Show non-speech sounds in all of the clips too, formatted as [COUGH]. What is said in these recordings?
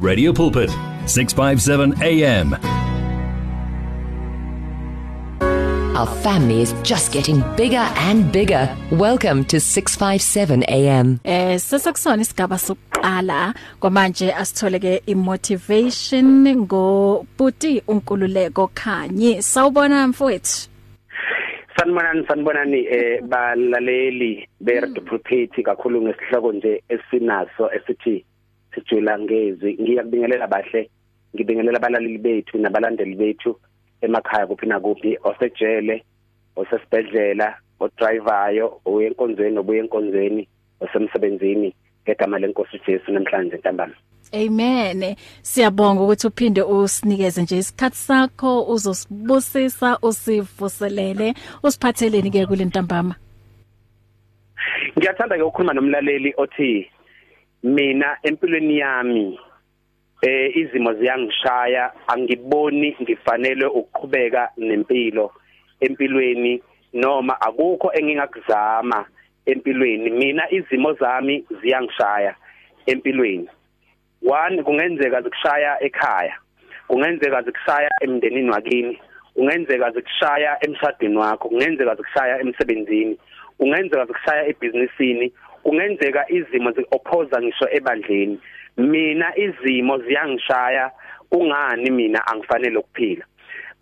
Radio Pulpit 657 AM Our family is just getting bigger and bigger. Welcome to 657 AM. Eh sesekusona isigaba sokuqala kwamanje asitholeke imotivation ngo Puti unkululeko khanye. Sawubona mfowethu. Sanibonani sanibonani eh balaleli beRadio Pulpit kakhulu ngesihloko nje esinaso esithi sijula ngezi ngiyakubingelela bahle ngibingelela abalaleli bethu nabalandeli bethu emakhaya kuphi nakuphi osejele osesibedlela odrivayo oyenkonzweni obuye enkonzweni osemsebenzini ngegama lenkosi Jesu namhlanje ntambama Amen. Siyabonga ukuthi uphinde usinikeze nje isikhathi sakho uzosibusisa usivuselele usiphatheleni ke kulentambama. Ngiyathanda ke ukukhuluma nomlaleli othi mina empilweni yami eh izimo ziyangishaya. Angiboni ngifanele ukuqhubeka nempilo empilweni noma akukho engingakuzama empilweni. Mina izimo zami ziyangishaya empilweni. One kungenzeka zikushaya ekhaya kungenzeka zikushaya emndenini wakini kungenzeka zikushaya emshadweni wakho kungenzeka zikushaya emsebenzini kungenzeka zikushaya ebhizinisini. Kungenzeka izimo ziopposa ngisho ebandleni. Mina izimo ziyangishaya kungani mina angifanele ukuphila?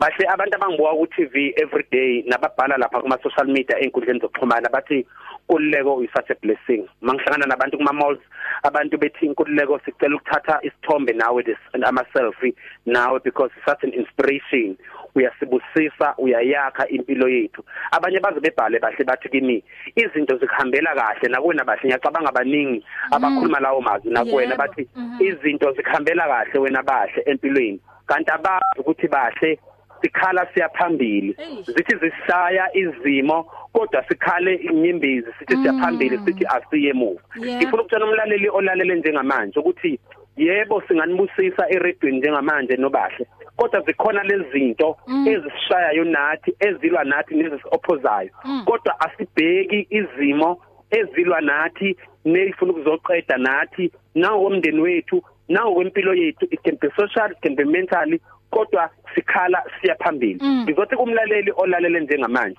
Bahle abantu abangibuka ku TV everyday nababhala lapha kuma social media einkundleni zokuxhumana bathi kululeko is such a blessing mangihlangana nabantu kuma malls abantu bethi inkululeko sicela ukuthatha isithombe nawe this ama selfie nawe because it's such an inspiration. Uyasibusisa uyayakha impilo yethu. Abanye baze bebhale bahle bathi kimi izinto zikuhambela kahle nakuwena bahle ngiyacabanga abaningi abakhuluma lawo mazwi. Nakuwena bathi izinto zikuhambela kahle wena bahle empilweni. Kanti abazi ukuthi bahle sikhala siyaphambili zithi zisaya izimo kodwa sikhale inyembezi sithi siyaphambili sithi asiye emuva. Ngifuna ukutshela umlaleli olalele njengamanje ukuthi yebo singanibusisa eredweni njengamanje nobahle kodwa zikhona lezi zinto ezisishayayo nathi ezilwa nathi nezisiopposayo kodwa asibheki izimo ezilwa nathi neyifuna ukuzoqeda nathi nawo umndeni wethu nawo kwempilo yethu it can be social it can be mentally kodwa sikhala siya phambili. Ngizothi kumlaleli olalele njengamanje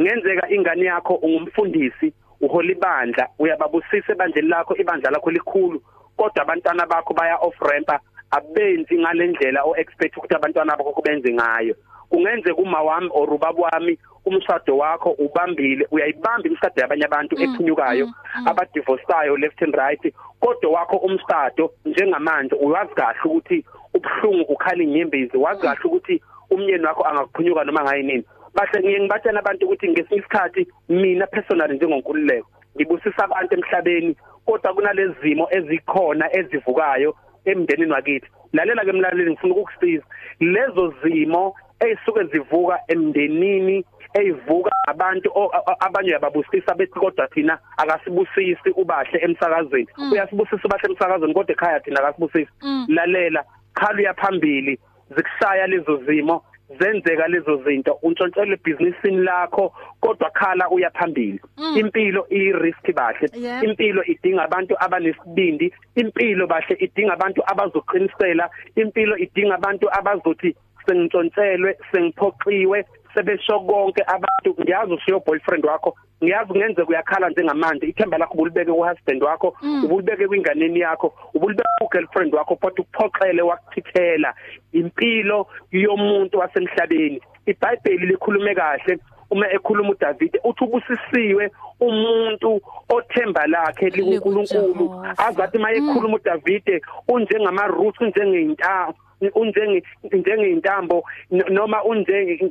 ngenzeka ingane yakho ungumfundisi uhola ibandla uyababusisa ebandleni lakho ibandla lakho likhulu kodwa abantwana bakho baya off rampa abenzi ngalendlela o expect ukuthi abantwana bakho kubenze ngayo. Kungenzeka uma wami or ubaba wami umshado wakho ubambile uyayibamba imishado yabanye abantu ephunyukayo abadivorceayo left and right kodwa wakho umshado njengamanje uyazi kahle ukuthi ubhlungu ukhala inyembezi wazi kahle ukuthi umyeni wakho angakuphunyuka noma ngayinini bahle ngiye ngibatshela abantu ukuthi ngesinye isikhathi mina personally njengonkululeko ngibusisa abantu emhlabeni kodwa kunalezi zimo ezikhona ezivukayo emndenini wakithi. Lalela ke mlaleli ngifuna ukukusiza. Lezo zimo ezisuke zivuka emndenini eyivuka abantu abanye yababusisa bethi kodwa thina akasibusisi ubahle emsakazweni. Uyasibusisa ubahle emsakazweni kodwa ekhaya thina akasibusisi. Lalela khala uyaphambili zikushaya lezo zimo zenzeka lezo zinto untshontshele ebhizinisini lakho kodwa khala uyaphambili impilo i risk bahle impilo idinga abantu abanesibindi. Impilo bahle idinga abantu abazoqinisela. Impilo idinga abantu abazothi sengintshontshelwe sengiphoxiwe sebesho konke abantu ngiyazi usiyo boyfriend wakho ngiyazi kungenzeka uyakhala njengamanje ithemba lakho ubulibeke kuhusband wakho ubulibeke kwinganeni yakho ubulibeke kugirlfriend wakho kodwa ukuphoxele wakuthithela impilo yomuntu wasemhlabeni. iBhayibheli likhulume kahle uma ekhuluma uDavid uthi ubusisiwe umuntu othemba lakhe likuNkulunkulu azathi mayekhuluma uDavid unjengama roots unjengeintambo unjenge njengeintambo noma unjenge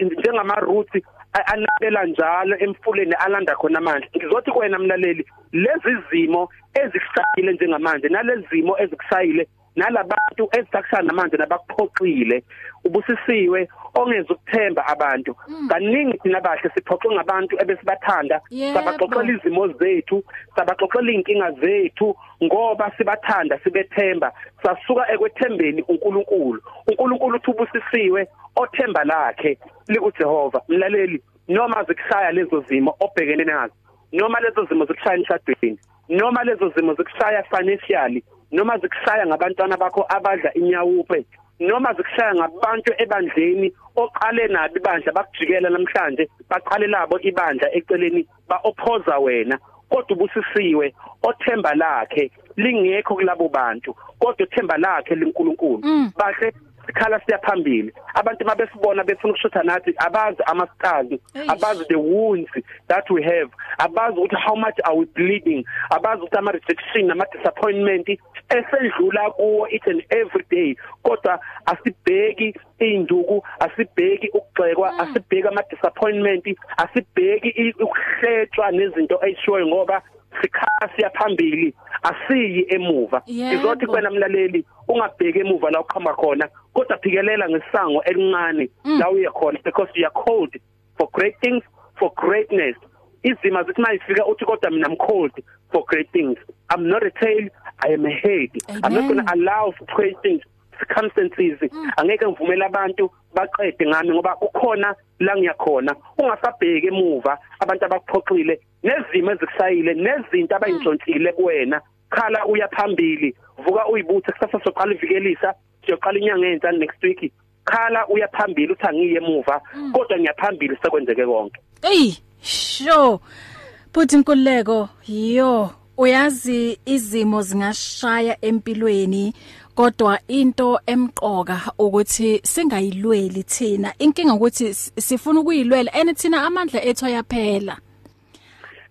njengama roots anabela njalo emfuleni alanda khona amandla ngizothi kuwena mlaleli lezi zimo ezikushayile njengamanje nalezi zimo ezikushayile nalabantu ezisakushana manje nabakuphoxile ubusisiwe ongeza ukuthemba abantu. Kaningi thina bahle siphoxwe ngabantu ebesibathanda sabaxoxela izimo zethu sabaxoxela inkinga zethu ngoba sibathanda sibethemba. Sasuka ekwethembeni uNkulunkulu. uNkulunkulu uthi ubusisiwe othemba lakhe likuJehova. Mlaleli noma zikushaya lezo zimo obhekene nazo noma lezo zimo zikushaya emshadweni noma lezo zimo zikushaya financially noma zikushaya ngabantwana bakho abadla inyawupe noma zikushaya ngabantu ebandleni oqale nabi ibandla bakujikela namhlanje baqale labo ibandla eceleni baopposa wena kodwa ubusisiwe othemba lakhe lingekho kulabo bantu kodwa uthemba lakhe linkulunkulu Mm. bahle sikhala siya phambili. Abantu mabesibona befuna ukushutha nathi abazi ama-scars Eish. abazi the wounds that we have abazi ukuthi how much are we bleeding abazi ukuthi ama-rejection nama-disappointment esedlula kuwo each and every day. Kodwa asibheki iy'nduku asibheki ukugxekwa asibheki ama-disappointment asibheki i- ukuhletshwa nezinto ey'shiwoyo ngoba sikhala siya phambili asiyi emuva. Yebo. izothi kuwena mlaleli ungabheki emuva la uqhamba khona kodwa phikelela ngesango elincane la uye khona because you are called for great things for greatness. Izima zithi mayifika uthi kodwa mina I'm called for great things. I'm not a tail I am a head. I'm not Amen. going to allow for great things. Circumstances. Angeke ngivumele abantu baqede ngami ngoba kukhona la ngiyakhona ungasabheki emuva abantu abakuphoxile nezimo ezikushayile nezinto abayintshontshile kuwena. Khala uya phambili vuka uyibuthe kusasa soqala ivikelisa siyoqala inyanga entsha next week. Khala uya phambili uthi angiye emuva kodwa ngiyaphambili sekwenzeke konke. Ey, sho. Futhi inkululeko yo uyazi izimo zingashaya empilweni. Kodwa into emqoka ukuthi singayilweli thina inkinga ukuthi sifuna ukuyilwela and thina amandla ethu ayaphela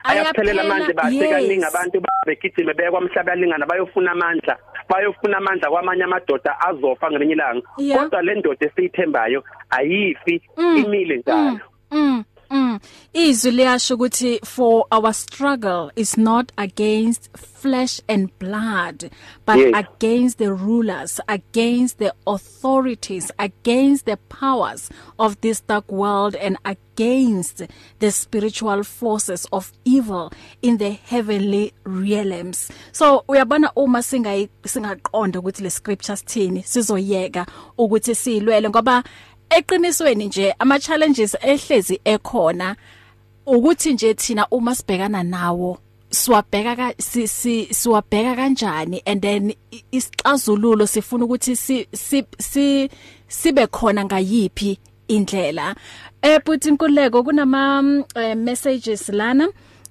ayaphelela manje bahle kaningi yes. abantu begijime beye kwamhlaba yalingana bayofuna amandla bayofuna amandla kwamanye amadoda azofa ngelinye ilanga kodwa le ndoda esiyithembayo ayifi imile njalo Mm. Mm. Izwi liyasho ukuthi for our struggle is not against flesh and blood but Yes. against the rulers against the authorities against the powers of this dark world and against the spiritual forces of evil in the heavenly realms so uyabona uma singayi singaqonda ukuthi le scriptures thini sizoyeka ukuthi silwele ngoba eqinisweni nje ama challenges ehlezi ekhona ukuthi nje thina uma sibhekana nawo siwabheka ka si, si siwabheka kanjani? And then isixazululo sifuna ukuthi si, si, si sibe khona ngayipi indlela. Eh but inkuleko kunama eh, messages lana.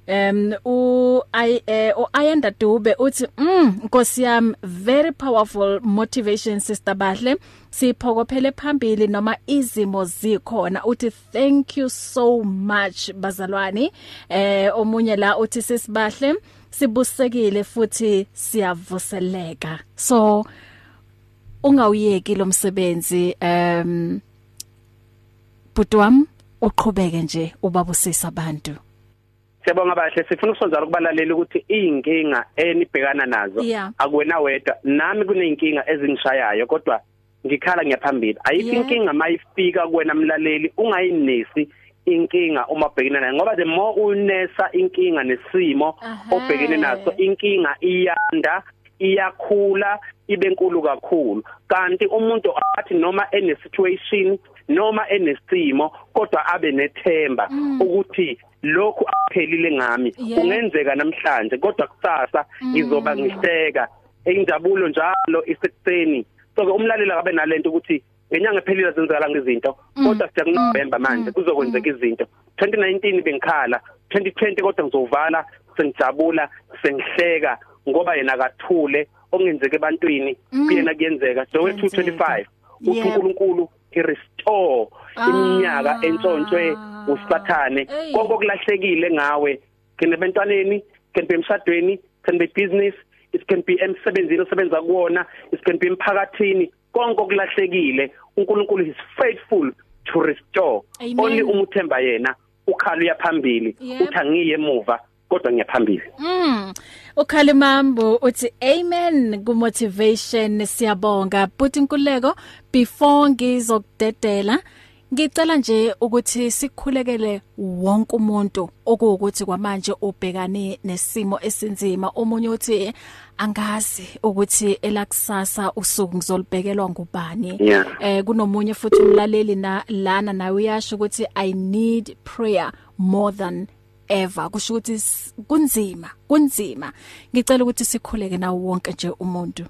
Um u i eh, u Ayanda Dube uthi mm Nkosi yami very powerful motivation sister Bahle. Siphokophele phambili noma izimo zikhona. Uthi thank you so much bazalwane. Eh omunye la uthi sisibahle sibusekile futhi siyavuseleka. So ungawuyeki lo msebenzi um Butwam uqhubeke nje ubabusisa abantu. Siyabonga bahle. Sifuna ukusonzala kubalaleli ukuthi inkinga enibhekana nazo akuwena wedwa. Nami kuneyinkinga ezingishayayo kodwa ngikhala ngiyaphambili. Ayikho inkinga mayifika kuwena mlaleli ungayinesi inkinga uma ubhekene nayo ngoba the more unesa inkinga nesimo obhekene naso inkinga iyanda iyakhula ibe nkulu kakhulu. Kanti umuntu athi noma ene situation noma enesimo kodwa abe nethemba ukuthi lokhu aphelile ngami. Kungenzeka namhlanje kodwa kusasa ngizoba ngihleka. Injabulo njalo isekuseni. So ke umlaleli akabe nalento ukuthi ngenyanga ephelile zenzakala ngezinto kodwa siya kuNovember manje kuzokwenzeka izinto. 2019 bengikhala 2020 kodwa ngizovala sengijabula sengihleka ngoba yena akathule okungenzeka ebantwini kuyena kuyenzeka. We 225 uthi uNkulunkulu he restore iminyaka Ah. entshontshwe usathane konke okulahlekile ngawe kene bentwaneni can be emshadweni can be business it can be emsebenzini osebenza kuwona it can be emphakathini. Konke okulahlekile uNkulunkulu is faithful to restore. Only umuthemba yena ukhala uyaphambili. Uthi angiye emuva. Kodwa ngiyaphambili. Mm. Ukhalimambo uthi amen ku motivation siyabonga. But inkuleko before ngizokudedela ngicela nje ukuthi sikhulekele wonke umuntu okuwukuthi kwamanje ubhekane nesimo esinzima. Omunye uthi angazi ukuthi elakusasa usuku ngizolibhekelwa ngubani. Eh kunomunye futhi umlaleli na lana nawe uyasho ukuthi i need prayer more than forever kusho ukuthi kunzima kunzima. Ngicela ukuthi sikhuleke nawo wonke nje umuntu.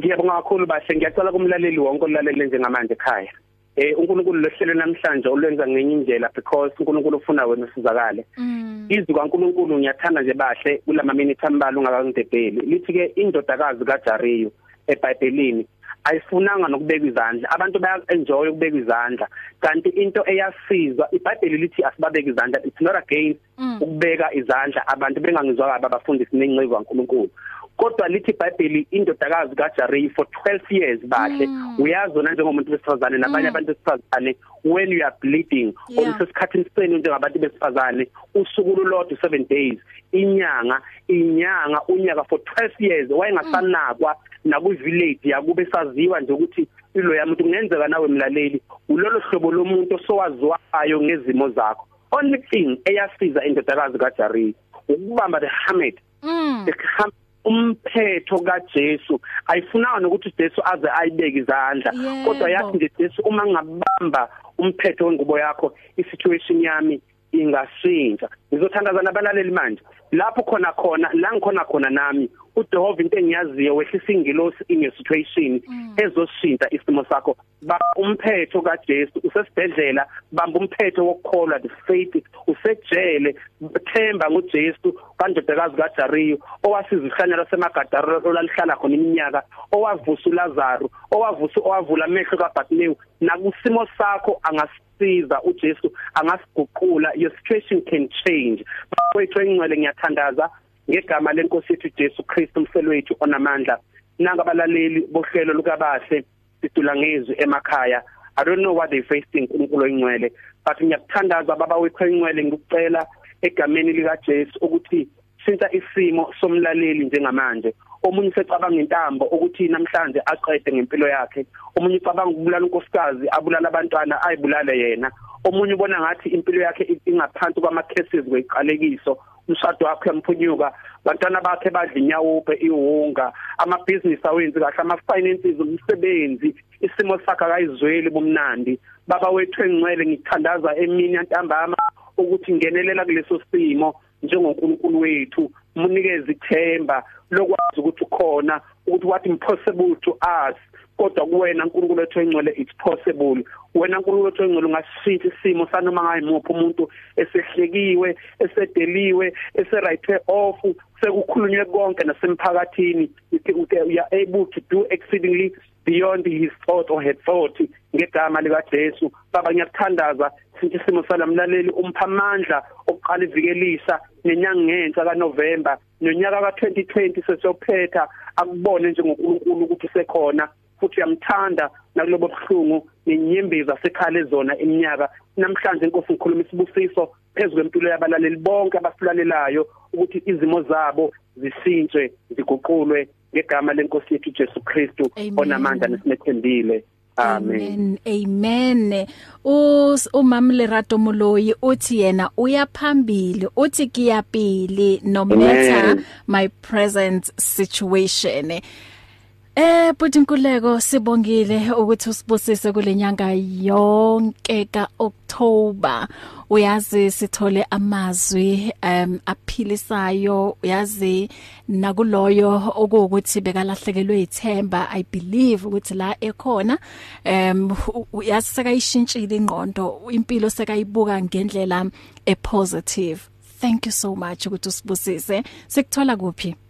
Ngiyabonga kakhulu bahle. Ngiyacela kumlaleli wonke olalele njengamanje ekhaya. Eh uNkulunkulu lohlelo namhlanje olwenza ngenye indlela because uNkulunkulu ufuna wena usizakale. Mm. izwi kaNkulunkulu ngiyathanda nje bahle kulama minute ambala ungakangidebheli. Lithi ke indodakazi kaJariyo eBhayibhelini ayifunanga nokubeka izandla. Abantu baya enjoy ukubeka izandla. Kanti into eyasiza iBhayibheli lithi asibabeke izandla it's not against mm. ukubeka izandla. Abantu bengangizwa kabi abafundisi nencebo kaNkulunkulu. Kodwa lithi iBhayibheli indodakazi kaJari for 12 years bahle mm. uyazona njengomuntu besifazane nabanye mm. abantu besifazane when you are bleeding yeah. osesikhathini senu njengabantu besifazane usuku lolodwa 7 days inyanga inyanga unyaka for 12 years wayengasanakwa naku village yakube saziwa nje ukuthi ilo yamuntu kungenzeka nawe mlaleli ulolo hlobo lomuntu osowaziwayo ngezimo zakho only thing eyasiza indodakazi kaJari ukubamba the hermit mm. the umphetho kaJesu. Ayifunanga nokuthi Jesu aze ayibeke izandla? Kodwa yathi nje Jesu uma ngabamba umphetho wengubo yakho isituation yami ingashintsha. Ngizothandaza nabalaleli manje. Lapho khona khona la ngikhona khona nami uJehova into engiyaziyo wehlisa ingilosi in situation mm. ezoshintsha isimo sakho. Ba umphetho kaJesu usesibhedlela bamba umphetho wokukholwa the faith usejele themba ngoJesu kandodakazi kaJariyo owasiza ihlanyelo semagadaro olalihlala khona iminyaka owavusa uLazaro owavusa owavula amehlo kaBartimeyu nakusimo sakho angasiza uJesu angasiguqula your situation can change. Bafowethu engcwele ngiyathandaza ngegama lenkosi yethu Jesu Kristu umselo wethu onamandla. Nanga abalaleli bohlelo lukabahle sidula ngezwi emakhaya. I don't know what they facing uNkulunkulu oyingcwele but ngiyakuthandaza baba wethu oyingcwele ngikucela egameni lika Jesu ukuthi shintsha isimo somlaleli njengamanje. Omunye secabanga intambo ukuthi namhlanje aqede ngempilo yakhe. Omunye ucabanga ukubulala unkosikazi abulala abantwana ayibulale yena. Omunye ubona ngathi impilo yakhe ingaphansi kwama cases kweqalekiso umshado wakhe yamphunyuka bantwana bakhe badla inyawuphe ihunga amabhizinisi awenzi kahle ama finances umsebenzi isimo sakhe akayizweli bomnandi baba wethu engcwele ngithandaza emini yantambama ukuthi ngenelela kuleso simo. njengoNkulunkulu wethu munikeze ithemba lokwazi ukuthi ukhona ukuthi what impossible to us kodwa kuwena uNkulunkulu wethu engcwele it's possible. Wena uNkulunkulu wethu engcwele ungashintsha isimo sanoma ngayimuphi umuntu esehlekiwe esedeliwe eserayithwe off sekukhulunywe konke nasemphakathini. You are able to do exceedingly beyond his thought or her thought ngegama lika Jesu baba ngiyakuthandaza. Isimo salamlaleli umpha amandla oqala ivikelisa nenyanga ngenhla kaNovember nonyaka ka2020 sesiyophetha akubone njengoNkulunkulu ukuthi sekhona futhi uyamthanda nakulobo buhlungu nenyembezi asekhala zona iminyaka. Namhlanje inkosi ngikhuluma isibusiso phezulu kwempilo yabalaleli bonke abasilalelayo ukuthi izimo zabo zishintshe ziguqulwe ngegama lenkosi yethu Jesu Kristu onamandla nesimethembile Amen. Amen. Us umam Lerato Muloyi uthi yena uyaphambili uthi kiyapili no matter my present situation. Eh buthi Nkuleko sibongile ukuthi usibusise kulenyanga yonke ka October uyazi sithole amazwi um aphilisayo. Uyazi nakuloyo okuwukuthi bekalahlekelwe ithemba i believe ukuthi la ekhona. Um uyazi sekayishintshile ingqondo impilo sekayibuka ngendlela e positive thank you so much ukuthi usibusise. Sikuthola kuphi?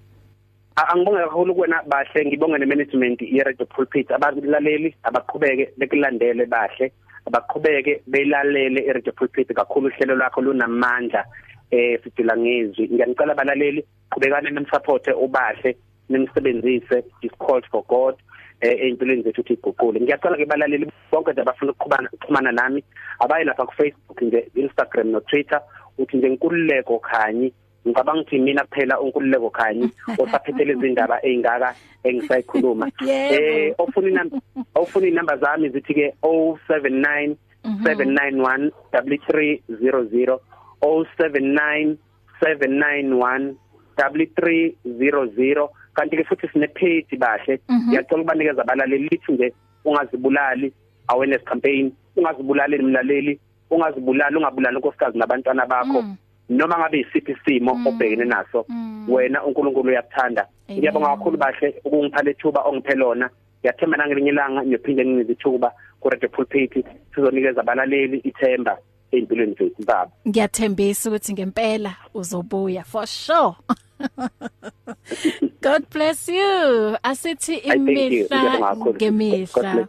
Angibonge kakhulu kuwena bahle ngibonge nemanagement ye-radio pulpit. Abalaleli abaqhubeke bekulandele bahle abaqhubeke belalele i-radio pulpit kakhulu. Uhlelo lwakho lunamandla eh sidila ngezwi. Ngiyanicela abalaleli qhubekane nemsupport ubahle nimsebenzise. Is called for god eh empilweni zethu ukuthi iguqule. Ngiyacela ke balaleli bonke nje abafuna ukuxhumana ukuxhumana nami. Abayi lapha ku Facebook nje Instagram no Twitter uthi nje inkululeko khanyi ngicabanga ukuthi mina kuphela unkululeko khanyi [LAUGHS] osaphethele izindaba ezingaka engisayikhuluma. [LAUGHS] Eh ofuna inamba ofuna inamba zami zithi ke 079 791 3300 079 791 3300 kanti ke futhi sine page bahle ngiyacela ukubanikeza abalaleli lithi nje ungazibulali awareness campaign ungazibulali mlaleli ungazibulala ungabulala unkosikazi nabantwana bakho. Mm. Noma ngabe isiphi isimo mm. obhekene naso mm. wena uNkulunkulu uyakuthanda. Ngiyabonga kakhulu bahle ukungipha lethuba ongiphelona ngiyathemba nangelinye ilanga niyophinde nginizithuba ku Radio Pulpit sizonikeza abalaleli ithemba empilweni zethu baba. Ngiyathembisa ukuthi ngempela uzobuya for sure. [LAUGHS] God bless you. Asithi imihla ngemihla.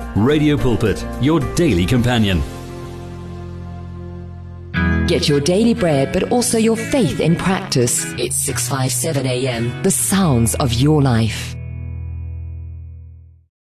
Radio Pulpit, your daily companion. Get your daily bread, but also your faith in practice. It's 657 AM. The sounds of your life.